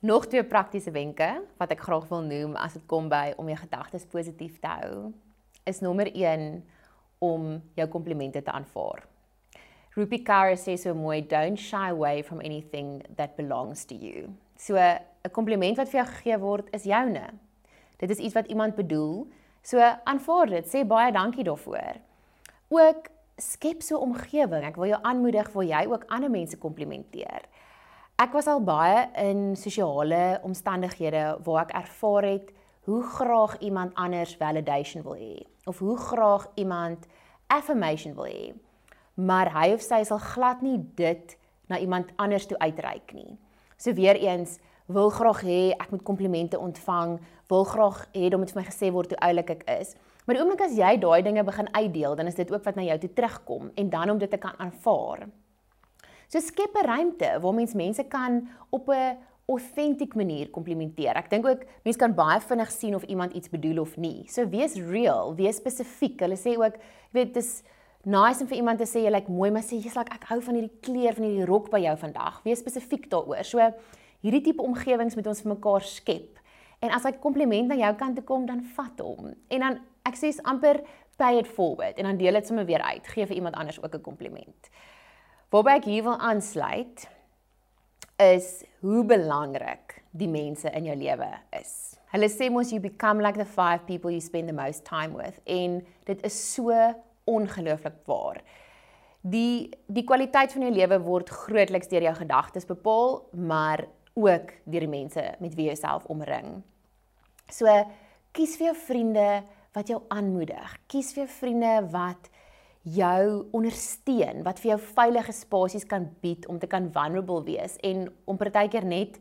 Nog twee praktiese wenke wat ek graag wil noem as dit kom by om jou gedagtes positief te hou, is nommer 1 om jou komplimente te aanvaar. Rupi Kaur sê so mooi, don't shy away from anything that belongs to you. So 'n kompliment wat vir jou gegee word is joune. Dit is iets wat iemand bedoel. So aanvaar dit, sê baie dankie daarvoor. Ook skep so 'n omgewing. Ek wil jou aanmoedig waar jy ook ander mense komplimenteer. Ek was al baie in sosiale omstandighede waar ek ervaar het hoe graag iemand anders validation wil hê of hoe graag iemand affirmation wil hê. Maar hy of sy sal glad nie dit na iemand anders toe uitreik nie. So weer eens wil graag hê ek moet komplimente ontvang, wil graag hê dat dit vir my gesê word hoe oulik ek is. Maar die oomblik as jy daai dinge begin uitdeel, dan is dit ook wat na jou toe terugkom en dan om dit te kan aanvaar. So skep 'n ruimte waar mens mense kan op 'n autentiek manier komplimenteer. Ek dink ook mense kan baie vinnig sien of iemand iets bedoel of nie. So wees real, wees spesifiek. Hulle sê ook, jy weet, dis nice om vir iemand te sê jy lyk like, mooi, maar sê jy's like ek hou van hierdie kleur van hierdie rok by jou vandag. Wees spesifiek daaroor. So hierdie tipe omgewings moet ons vir mekaar skep. En as 'n kompliment na jou kant toe kom, dan vat hom. En dan ek sê amper pay it forward en dan deel dit sommer weer uit. Gee vir iemand anders ook 'n kompliment. Waarby ek hier wil aansluit is hoe belangrik die mense in jou lewe is. Hulle sê mos you become like the five people you spend the most time with en dit is so ongelooflik waar. Die die kwaliteit van jou lewe word grootliks deur jou gedagtes bepaal, maar ook deur die mense met wie jy jouself omring. So kies vir jou vriende wat jou aanmoedig. Kies vir jou vriende wat jou ondersteun, wat vir jou veilige spasies kan bied om te kan vulnerable wees en om partykeer net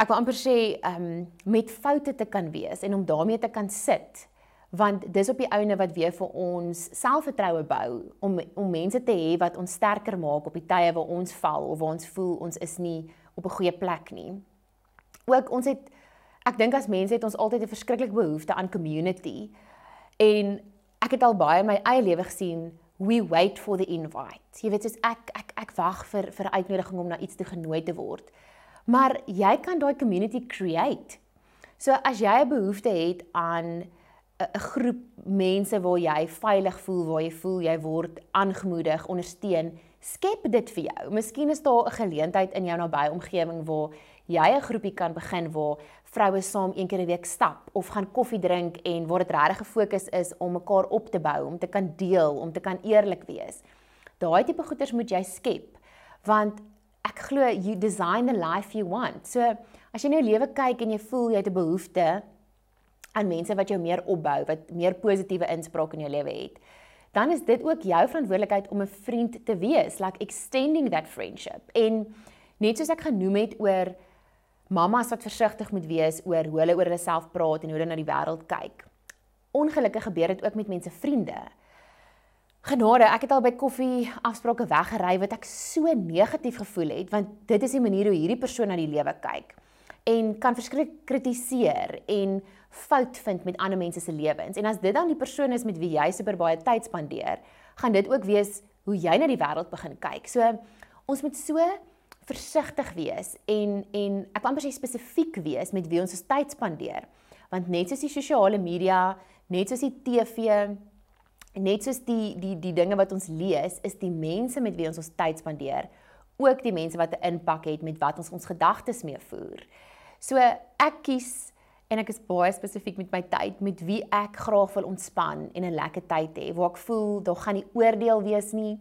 ek wil amper sê um met foute te kan wees en om daarmee te kan sit want dis op die ouene wat weer vir ons selfvertroue bou om om mense te hê wat ons sterker maak op die tye waar ons val of waar ons voel ons is nie op 'n goeie plek nie. Ook ons het ek dink as mense het ons altyd 'n verskriklike behoefte aan community en ek het al baie in my eie lewe gesien we wait for the invite. Jy weet soos ek ek ek wag vir vir 'n uitnodiging om na iets te genooi te word. Maar jy kan daai community create. So as jy 'n behoefte het aan 'n groep mense waar jy veilig voel, waar jy voel jy word aangemoedig, ondersteun, skep dit vir jou. Miskien is daar 'n geleentheid in jou nabye omgewing waar jy 'n groepie kan begin waar vroue saam een keer 'n week stap of gaan koffie drink en waar dit regtig gefokus is om mekaar op te bou, om te kan deel, om te kan eerlik wees. Daai tipe goeders moet jy skep want ek glo you design the life you want. So as jy nou lewe kyk en jy voel jy het 'n behoefte aan mense wat jou meer opbou, wat meer positiewe inspraak in jou lewe het, dan is dit ook jou verantwoordelikheid om 'n vriend te wees, like extending that friendship. En net soos ek genoem het oor mamas wat versigtig moet wees oor hoe hulle oor hulle self praat en hoe hulle na die wêreld kyk. Ongelukkig gebeur dit ook met mense vriende. Genade, ek het al by koffie afsprake weggery wat ek so negatief gevoel het want dit is die manier hoe hierdie persoon na die lewe kyk en kan verskriklik kritiseer en fout vind met ander mense se lewens. En as dit dan die persoon is met wie jy super baie tyd spandeer, gaan dit ook wees hoe jy na die wêreld begin kyk. So ons moet so versigtig wees en en ek wil amper sê spesifiek wees met wie ons ons tyd spandeer. Want net soos die sosiale media, net soos die TV, net soos die die die dinge wat ons lees, is die mense met wie ons ons tyd spandeer ook die mense wat 'n impak het met wat ons ons gedagtes mee voer. So ek kies en ek is baie spesifiek met my tyd met wie ek graag wil ontspan en 'n lekker tyd hê waar ek voel daar gaan nie oordeel wees nie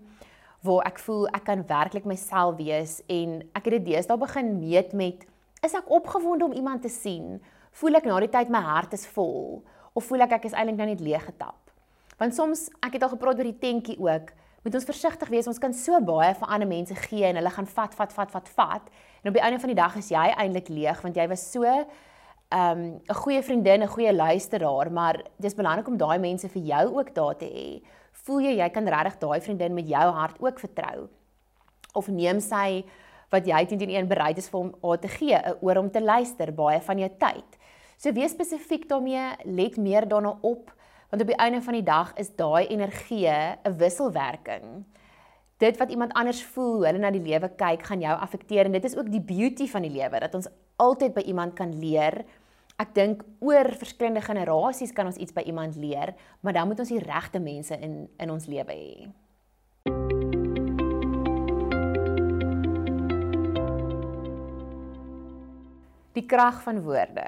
waar ek voel ek kan werklik myself wees en ek het dit deesdae begin meet met is ek opgewonde om iemand te sien? Voel ek na die tyd my hart is vol of voel ek ek is eintlik nou net leeg getap? Want soms ek het al gepraat oor die tentjie ook. Moet ons versigtig wees. Ons kan so baie vir ander mense gee en hulle gaan vat, vat, vat, vat, vat. En op die einde van die dag is jy eintlik leeg want jy was so 'n um, goeie vriendin, 'n goeie luisteraar, maar dis belangrik om daai mense vir jou ook daar te hê voel jy jy kan regtig daai vriendin met jou hart ook vertrou? Of neem sy wat jy teen een bereid is vir hom aan te gee, 'n oor om te luister, baie van jou tyd. So wees spesifiek daarmee, let meer daarna op, want op die einde van die dag is daai energie 'n wisselwerking. Dit wat iemand anders voel, hoe hulle na die lewe kyk, gaan jou affekteer en dit is ook die beauty van die lewe dat ons altyd by iemand kan leer. Ek dink oor verskillende generasies kan ons iets by iemand leer, maar dan moet ons die regte mense in in ons lewe hê. Die krag van woorde.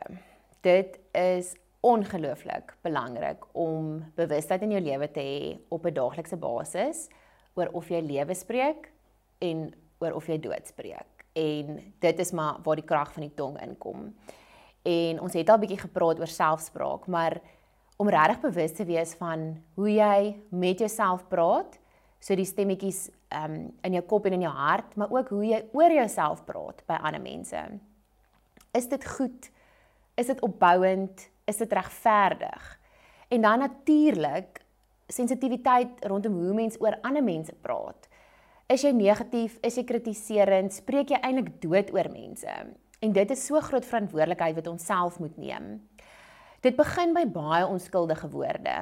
Dit is ongelooflik belangrik om bewustheid in jou lewe te hê op 'n daaglikse basis oor of jy lewe spreek en oor of jy dood spreek. En dit is maar waar die krag van die tong inkom. En ons het al 'n bietjie gepraat oor selfspraak, maar om regtig bewus te wees van hoe jy met jouself praat, so die stemmetjies um, in jou kop en in jou hart, maar ook hoe jy oor jouself praat by ander mense. Is dit goed? Is dit opbouend? is dit regverdig? En dan natuurlik sensitiwiteit rondom hoe mens oor ander mense praat. Is jy negatief, is jy kritiserend, spreek jy eintlik dood oor mense? En dit is so groot verantwoordelikheid wat ons self moet neem. Dit begin by baie onskuldige woorde.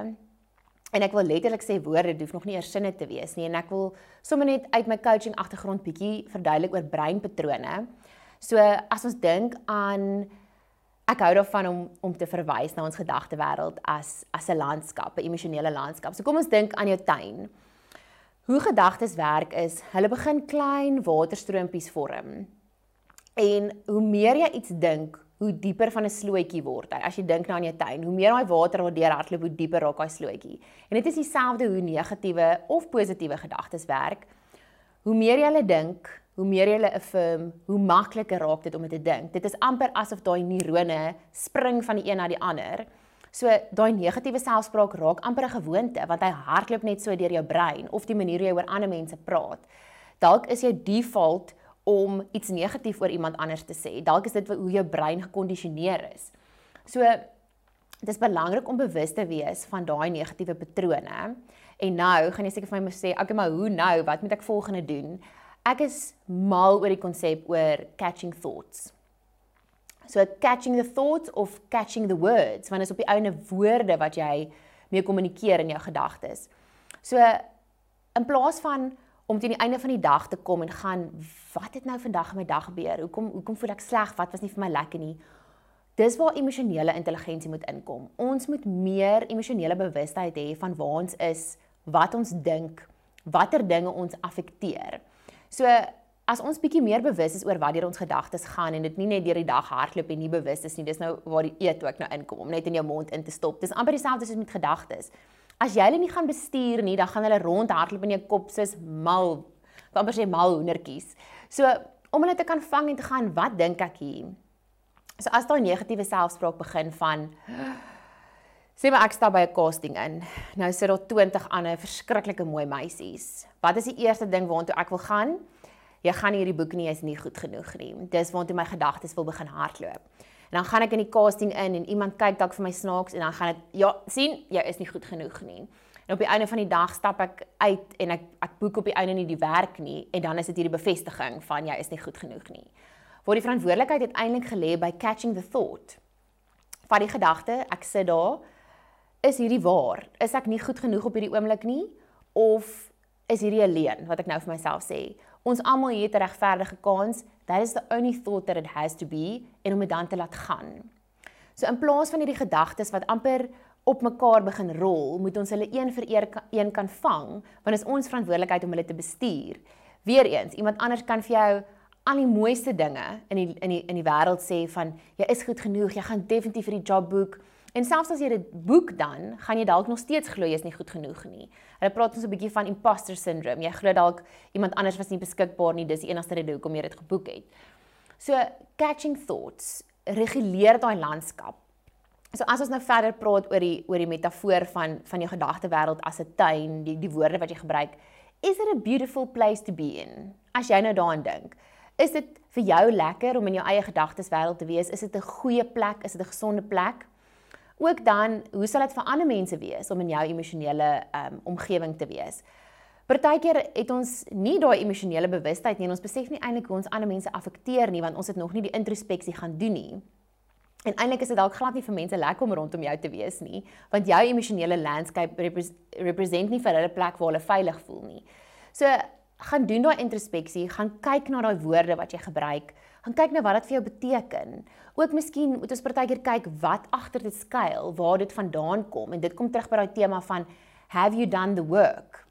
En ek wil letterlik sê woorde hoef nog nie eers sinne te wees nie en ek wil sommer net uit my coaching agtergrond bietjie verduidelik oor breinpatrone. So as ons dink aan ek hou daarvan om om te verwys na ons gedagtewêreld as as 'n landskap, 'n emosionele landskap. So kom ons dink aan jou tuin. Hoe gedagtes werk is, hulle begin klein waterstroompies vorm. En hoe meer jy iets dink, hoe dieper van 'n slootjie word hy. As jy dink nou aan jou tuin, hoe meer daai water wat deur hardloop, hoe dieper raak daai slootjie. En dit is dieselfde hoe negatiewe of positiewe gedagtes werk. Hoe meer jy hulle dink, hoe meer jy hulle affirm, hoe makliker raak dit om dit te dink. Dit is amper asof daai neurone spring van die een na die ander. So daai negatiewe selfspraak raak amper 'n gewoonte want hy hardloop net so deur jou brein of die manier hoe jy oor ander mense praat. Dalk is jou default om iets negatief oor iemand anders te sê. Dalk is dit hoe jou brein gekondisioneer is. So dit is belangrik om bewus te wees van daai negatiewe patrone. En nou gaan jy seker vir my sê, "Oké, maar hoe nou? Wat moet ek volgende doen?" Ek is mal oor die konsep oor catching thoughts. So catching the thoughts of catching the words, want dit is op die ouene woorde wat jy mee kommunikeer in jou gedagtes. So in plaas van om teen die einde van die dag te kom en gaan wat het nou vandag in my dag gebeur? Hoekom hoekom voel ek sleg? Wat was nie vir my lekker nie? Dis waar emosionele intelligensie moet inkom. Ons moet meer emosionele bewustheid hê van waar ons is, wat ons dink, watter dinge ons affekteer. So as ons bietjie meer bewus is oor wat deur ons gedagtes gaan en dit nie net deur die dag hardloop en nie bewus is nie, dis nou waar die eet ook nou inkom om net in jou mond in te stop. Dis amper dieselfde soos met gedagtes. As jy hulle nie gaan bestuur nie, dan gaan hulle rond hardloop in jou kop soos mal, amper sê mal hoendertjies. So om hulle te kan vang en te gaan, wat dink ek hier? So as daai negatiewe selfspraak begin van Sê maar ek stap by 'n casting in. Nou sit daar 20 ander verskriklike mooi meisies. Wat is die eerste ding waartoe ek wil gaan? Jy gaan hierdie boek nie, jy's nie goed genoeg nie. Dis waartoe my gedagtes wil begin hardloop. En dan gaan ek in die casting in en iemand kyk dalk vir my snaaks en dan gaan dit ja, sien, jy is nie goed genoeg nie. En op die einde van die dag stap ek uit en ek ek boek op die einde nie die werk nie en dan is dit hierdie bevestiging van jy is nie goed genoeg nie. Waar die verantwoordelikheid uiteindelik gelê by catching the thought. Vat die gedagte, ek sit daar is hierdie waar? Is ek nie goed genoeg op hierdie oomblik nie of is hierdie alleen wat ek nou vir myself sê? Ons almal het 'n regverdige kans. That is the only thought that it has to be en om dit dan te laat gaan. So in plaas van hierdie gedagtes wat amper op mekaar begin rol, moet ons hulle een vir een kan vang, want is ons verantwoordelikheid om hulle te bestuur. Weereens, iemand anders kan vir jou al die mooiste dinge in die in die in die wêreld sê van jy is goed genoeg, jy gaan definitief vir die job boek. En selfs as jy dit boek dan, gaan jy dalk nog steeds glo jy is nie goed genoeg nie. Hulle praat ons 'n bietjie van imposter syndrome. Jy glo dalk iemand anders was nie beskikbaar nie, dis die enigste rede hoekom jy dit geboek het. So catching thoughts reguleer daai landskap. So as ons nou verder praat oor die oor die metafoor van van jou gedagtewêreld as 'n tuin, die die woorde wat jy gebruik, is it a beautiful place to be in? As jy nou daaraan dink, is dit vir jou lekker om in jou eie gedagteswêreld te wees? Is dit 'n goeie plek? Is dit 'n gesonde plek? Ook dan hoe sal dit vir ander mense wees om in jou emosionele um, omgewing te wees? Partykeer het ons nie daai emosionele bewustheid nie en ons besef nie eintlik hoe ons ander mense affekteer nie want ons het nog nie die introspeksie gaan doen nie. En eintlik is dit dalk glad nie vir mense lekker om rondom jou te wees nie, want jou emosionele landscape represent nie vir hulle plek waar hulle veilig voel nie. So gaan doen daai introspeksie, gaan kyk na daai woorde wat jy gebruik, gaan kyk na wat dit vir jou beteken. Ook miskien moet ons partykeer kyk wat agter dit skuil, waar dit vandaan kom en dit kom terug by daai tema van have you done the work?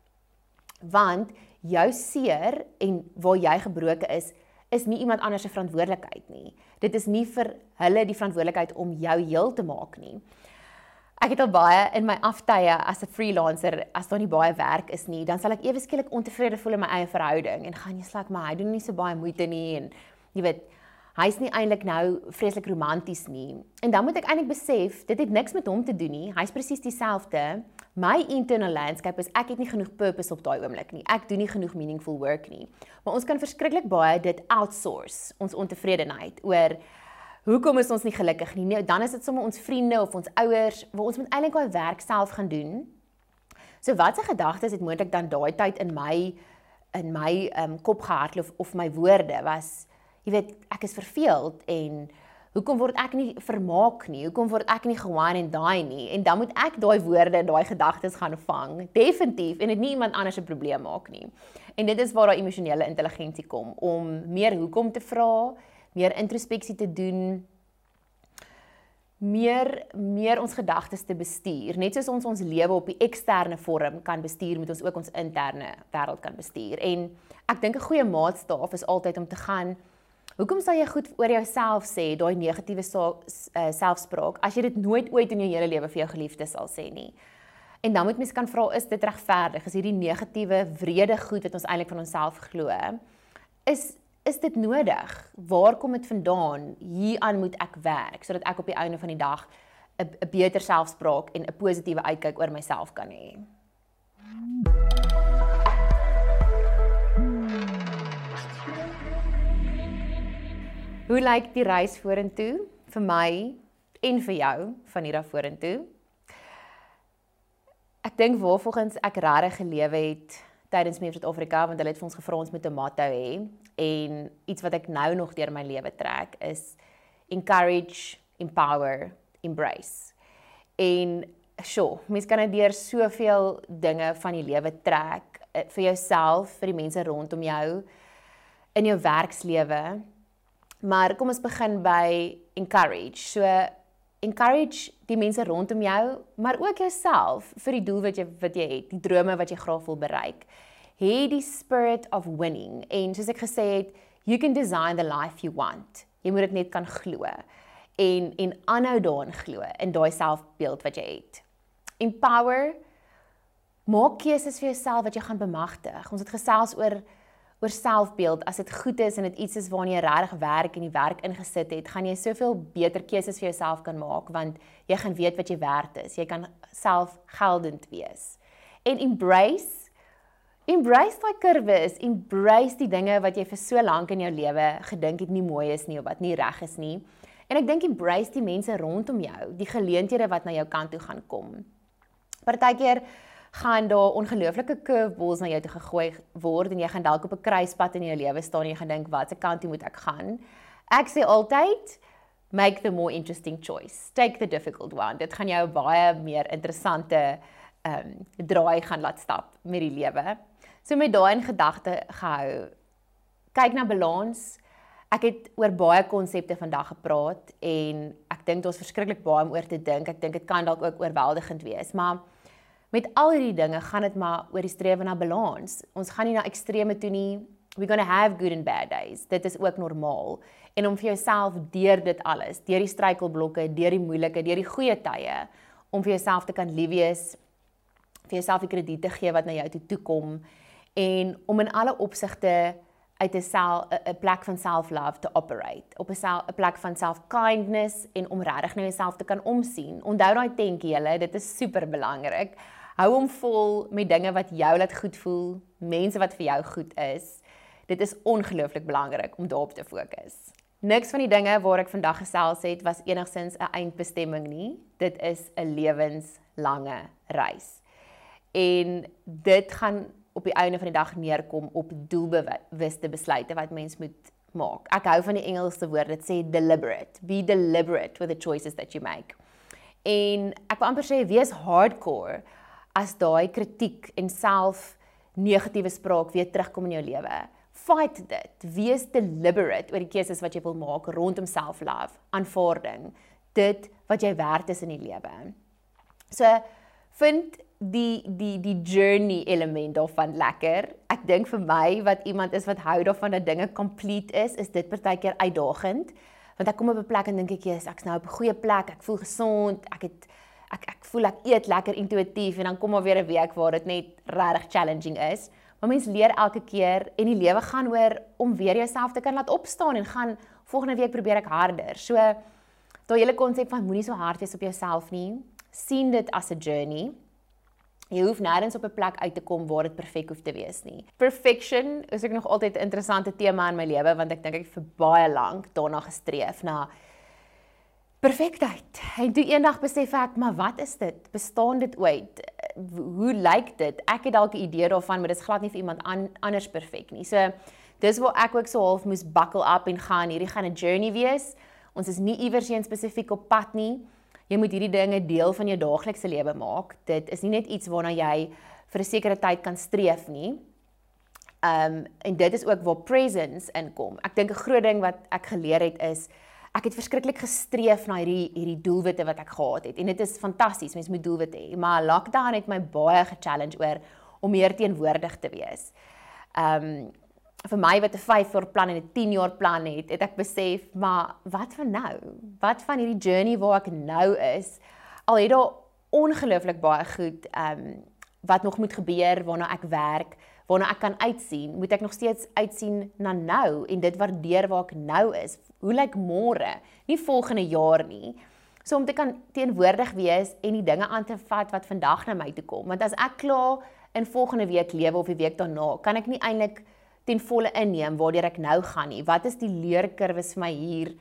Want jou seer en waar jy gebroken is, is nie iemand anders se verantwoordelikheid nie. Dit is nie vir hulle die verantwoordelikheid om jou heel te maak nie. Ek het al baie in my aftye as 'n freelancer, as daar nie baie werk is nie, dan sal ek ewe skielik ontevrede voel in my eie verhouding en gaan jy slak maar hy doen nie so baie moeite nie en jy weet hy's nie eintlik nou vreeslik romanties nie. En dan moet ek eintlik besef, dit het niks met hom te doen nie. Hy's presies dieselfde. My internal landscape is ek het nie genoeg purpose op daai oomblik nie. Ek doen nie genoeg meaningful work nie. Maar ons kan verskriklik baie dit outsource, ons ontevredenheid oor hoekom is ons nie gelukkig nie? Nee, dan is dit sommer ons vriende of ons ouers waar ons moet eintlik daai werk self gaan doen. So watse gedagtes het moontlik dan daai tyd in my in my um, kop gehardloop of, of my woorde was jy weet ek is verveeld en hoekom word ek nie vermaak nie? Hoekom word ek nie gewaan en daai nie? En dan moet ek daai woorde en daai gedagtes gaan vang. Definitief en dit nie iemand anders se probleem maak nie. En dit is waar daai emosionele intelligensie kom om meer hoekom te vra, meer introspeksie te doen, meer meer ons gedagtes te bestuur. Net soos ons ons lewe op die eksterne vorm kan bestuur, moet ons ook ons interne wêreld kan bestuur. En ek dink 'n goeie maatstaaf is altyd om te gaan Hoekom sal jy goed oor jouself sê, daai negatiewe uh, selfspraak as jy dit nooit ooit in jou hele lewe vir jou geliefdes sal sê nie? En dan moet mens kan vra, is dit regverdig? Is hierdie negatiewe, wrede goed wat ons eintlik van onsself glo, is is dit nodig? Waar kom dit vandaan? Hieraan moet ek werk sodat ek op die einde van die dag 'n beter selfspraak en 'n positiewe uitkyk oor myself kan hê. Hoe lyk die reis vorentoe vir my en vir jou van hier af vorentoe? Ek dink waarvolgens ek regtig gelewe het tydens my Suid-Afrika want hulle het vir ons gevra ons moet 'n motto hê en iets wat ek nou nog deur my lewe trek is encourage, empower, embrace. En sjoe, mens kan net deur soveel dinge van die lewe trek eh, vir jouself, vir die mense rondom jou in jou werkslewe Maar kom ons begin by encourage. So encourage die mense rondom jou, maar ook jouself vir die doel wat jy wat jy het, die drome wat jy graag wil bereik. Hê die spirit of winning. En soos ek gesê het, you can design the life you want. Jy moet dit net kan glo en en aanhou daarin glo in daai selfbeeld wat jy het. Empower maak keuses vir jouself wat jy gaan bemagtig. Ons het gesels oor oor selfbeeld as dit goed is en dit iets is waarna jy regtig werk en die werk ingesit het, gaan jy soveel beter keuses vir jouself kan maak want jy gaan weet wat jy werd is. Jy kan selfgeldend wees. En embrace embrace daai kurwes, embrace die dinge wat jy vir so lank in jou lewe gedink het nie mooi is nie of wat nie reg is nie. En ek dink embrace die mense rondom jou, die geleenthede wat na jou kant toe gaan kom. Partykeer gaan daar ongelooflike curveballs na jou toe gegooi word en jy gaan dalk op 'n kruispunt in jou lewe staan en jy gaan dink watse kant toe moet ek gaan? Ek sê altyd make the more interesting choice. Take the difficult one. Dit gaan jou baie meer interessante ehm um, draai gaan laat stap met die lewe. So met daai in gedagte gehou. Kyk na balans. Ek het oor baie konsepte vandag gepraat en ek dink daar's verskriklik baie om oor te dink. Ek dink dit kan dalk ook oorweldigend wees, maar met al hierdie dinge gaan dit maar oor die strewe na balans. Ons gaan nie na extreme toe nie. We're going to have good and bad days. Dit is ook normaal. En om vir jouself deur dit alles, deur die struikelblokke, deur die moeilike, deur die goeie tye, om vir jouself te kan lief wees, vir jouself die krediet te gee wat na jou toe toe kom en om in alle opsigte uit 'n sel 'n plek van self-love te operate, op 'n 'n plek van self-kindness en om regtig na jouself te kan omsien. Onthou daai tentjie julle, dit is super belangrik. Hou hom vol met dinge wat jou laat goed voel, mense wat vir jou goed is. Dit is ongelooflik belangrik om daarop te fokus. Niks van die dinge waar ek vandag gesels het was enigsins 'n eindbestemming nie. Dit is 'n lewenslange reis. En dit gaan op die einde van die dag neerkom op doelbewuste besluite wat mens moet maak. Ek hou van die Engelse woord dit sê deliberate. Be deliberate with the choices that you make. En ek wil amper sê wees hardcore as daai kritiek en self negatiewe spraak weer terugkom in jou lewe. Fight dit. Wees deliberate oor die keuses wat jy wil maak rondom self-love, aanvaarding, dit wat jy werd is in die lewe. So vind die die die journey element daarvan lekker. Ek dink vir my wat iemand is wat hou daarvan dat dinge complete is, is dit partykeer uitdagend. Want ek kom op 'n plek en dink ek, "Jesus, ek's nou op 'n goeie plek. Ek voel gesond. Ek het ek ek voel ek eet lekker intuïtief en dan kom maar weer 'n week waar dit net regtig challenging is." Maar mens leer elke keer en die lewe gaan oor om weer jouself te kan laat opstaan en gaan volgende week probeer ek harder. So daai hele konsep van moenie so hard wees op jouself nie. sien dit as 'n journey. Jy hoef nêrens op 'n plek uit te kom waar dit perfek hoef te wees nie. Perfection is ook nog altyd 'n interessante tema in my lewe want ek dink ek het vir baie lank daarna gestreef na perfektheid. En toe eendag besef ek, maar wat is dit? Bestaan dit ooit? Hoe lyk dit? Ek het dalk 'n idee daarvan, maar dit is glad nie vir iemand an, anders perfek nie. So dis waar ek ook so half moes buckle up en gaan. Hierdie gaan 'n journey wees. Ons is nie iewers heen spesifiek op pad nie. Jy moet hierdie dinge deel van jou daaglikse lewe maak. Dit is nie net iets waarna jy vir 'n sekere tyd kan streef nie. Um en dit is ook waar presence inkom. Ek dink 'n groot ding wat ek geleer het is ek het verskriklik gestreef na hierdie hierdie doelwitte wat ek gehad het en dit is fantasties mens moet doelwitte hê maar lockdown het my baie ge-challenge oor om meer teenwoordig te wees. Um vir my wat 'n 5 jaar plan en 'n 10 jaar plan het, het ek besef, maar wat van nou? Wat van hierdie journey waar ek nou is? Al het daar ongelooflik baie goed um wat nog moet gebeur waarna ek werk, waarna ek kan uitsien, moet ek nog steeds uitsien na nou en dit waardeer waar ek nou is. Hoe lyk môre? Nie volgende jaar nie. So om te kan teenwoordig wees en die dinge aan te vat wat vandag na my toe kom. Want as ek klaar in volgende week lewe of die week daarna, kan ek nie eintlik ten volle inneem waardeur ek nou gaan nie. Wat is die leerkurwes vir my hier?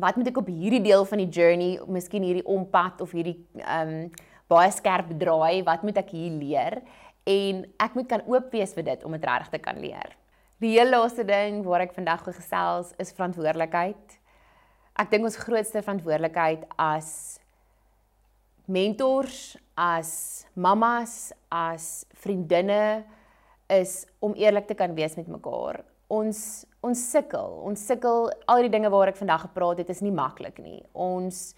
Wat moet ek op hierdie deel van die journey, miskien hierdie ompad of hierdie ehm um, baie skerp draai, wat moet ek hier leer? En ek moet kan oop wees vir dit om dit regtig te kan leer. Die heel laaste ding waar ek vandag gesels is verantwoordelikheid. Ek dink ons grootste verantwoordelikheid as mentors, as mammas, as vriendinne, is om eerlik te kan wees met mekaar. Ons ons sukkel, ons sukkel al die dinge waar ek vandag gepraat het is nie maklik nie. Ons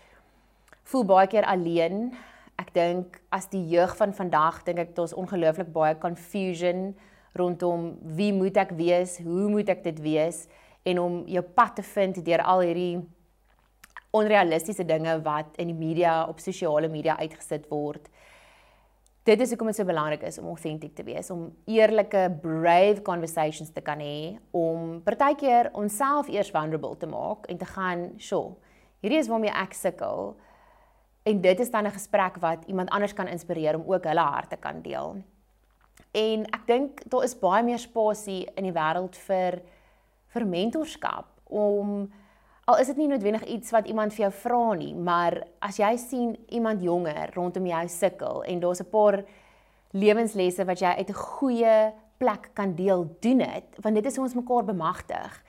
voel baie keer alleen. Ek dink as die jeug van vandag dink ek daar's ongelooflik baie confusion rondom wie moet ek wees, hoe moet ek dit wees en om jou pad te vind deur al hierdie onrealistiese dinge wat in die media op sosiale media uitgesit word dit is hoekom dit so belangrik is om authentic te wees, om eerlike, brave conversations te kan hê, om partykeer onsself eers vulnerable te maak en te gaan, "Sjoe, hierdie is waarmee ek sukkel." En dit is dan 'n gesprek wat iemand anders kan inspireer om ook hulle hart te kan deel. En ek dink daar is baie meer spasie in die wêreld vir vir mentorskap om al is dit nie noodwendig iets wat iemand vir jou vra nie, maar as jy sien iemand jonger rondom jou sukkel en daar's 'n paar lewenslesse wat jy uit 'n goeie plek kan deel, doen dit, want dit is hoe ons mekaar bemagtig.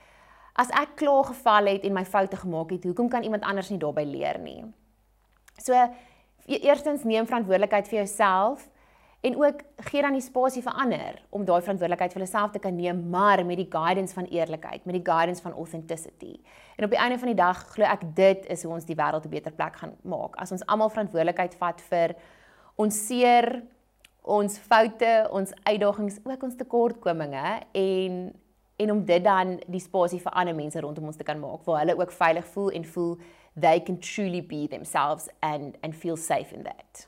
As ek klaar geval het en my foute gemaak het, hoekom kan iemand anders nie daarbey leer nie? So e-, eerstens neem verantwoordelikheid vir jouself en ook gee dan die spasie vir ander om daai verantwoordelikheid vir hulself te kan neem, maar met die guidance van eerlikheid, met die guidance van authenticity. En op die einde van die dag glo ek dit is hoe ons die wêreld 'n beter plek gaan maak. As ons almal verantwoordelikheid vat vir ons seer, ons foute, ons uitdagings, ook ons tekortkominge en en om dit dan die spasie vir ander mense rondom ons te kan maak waar hulle ook veilig voel en voel they can truly be themselves and and feel safe in that.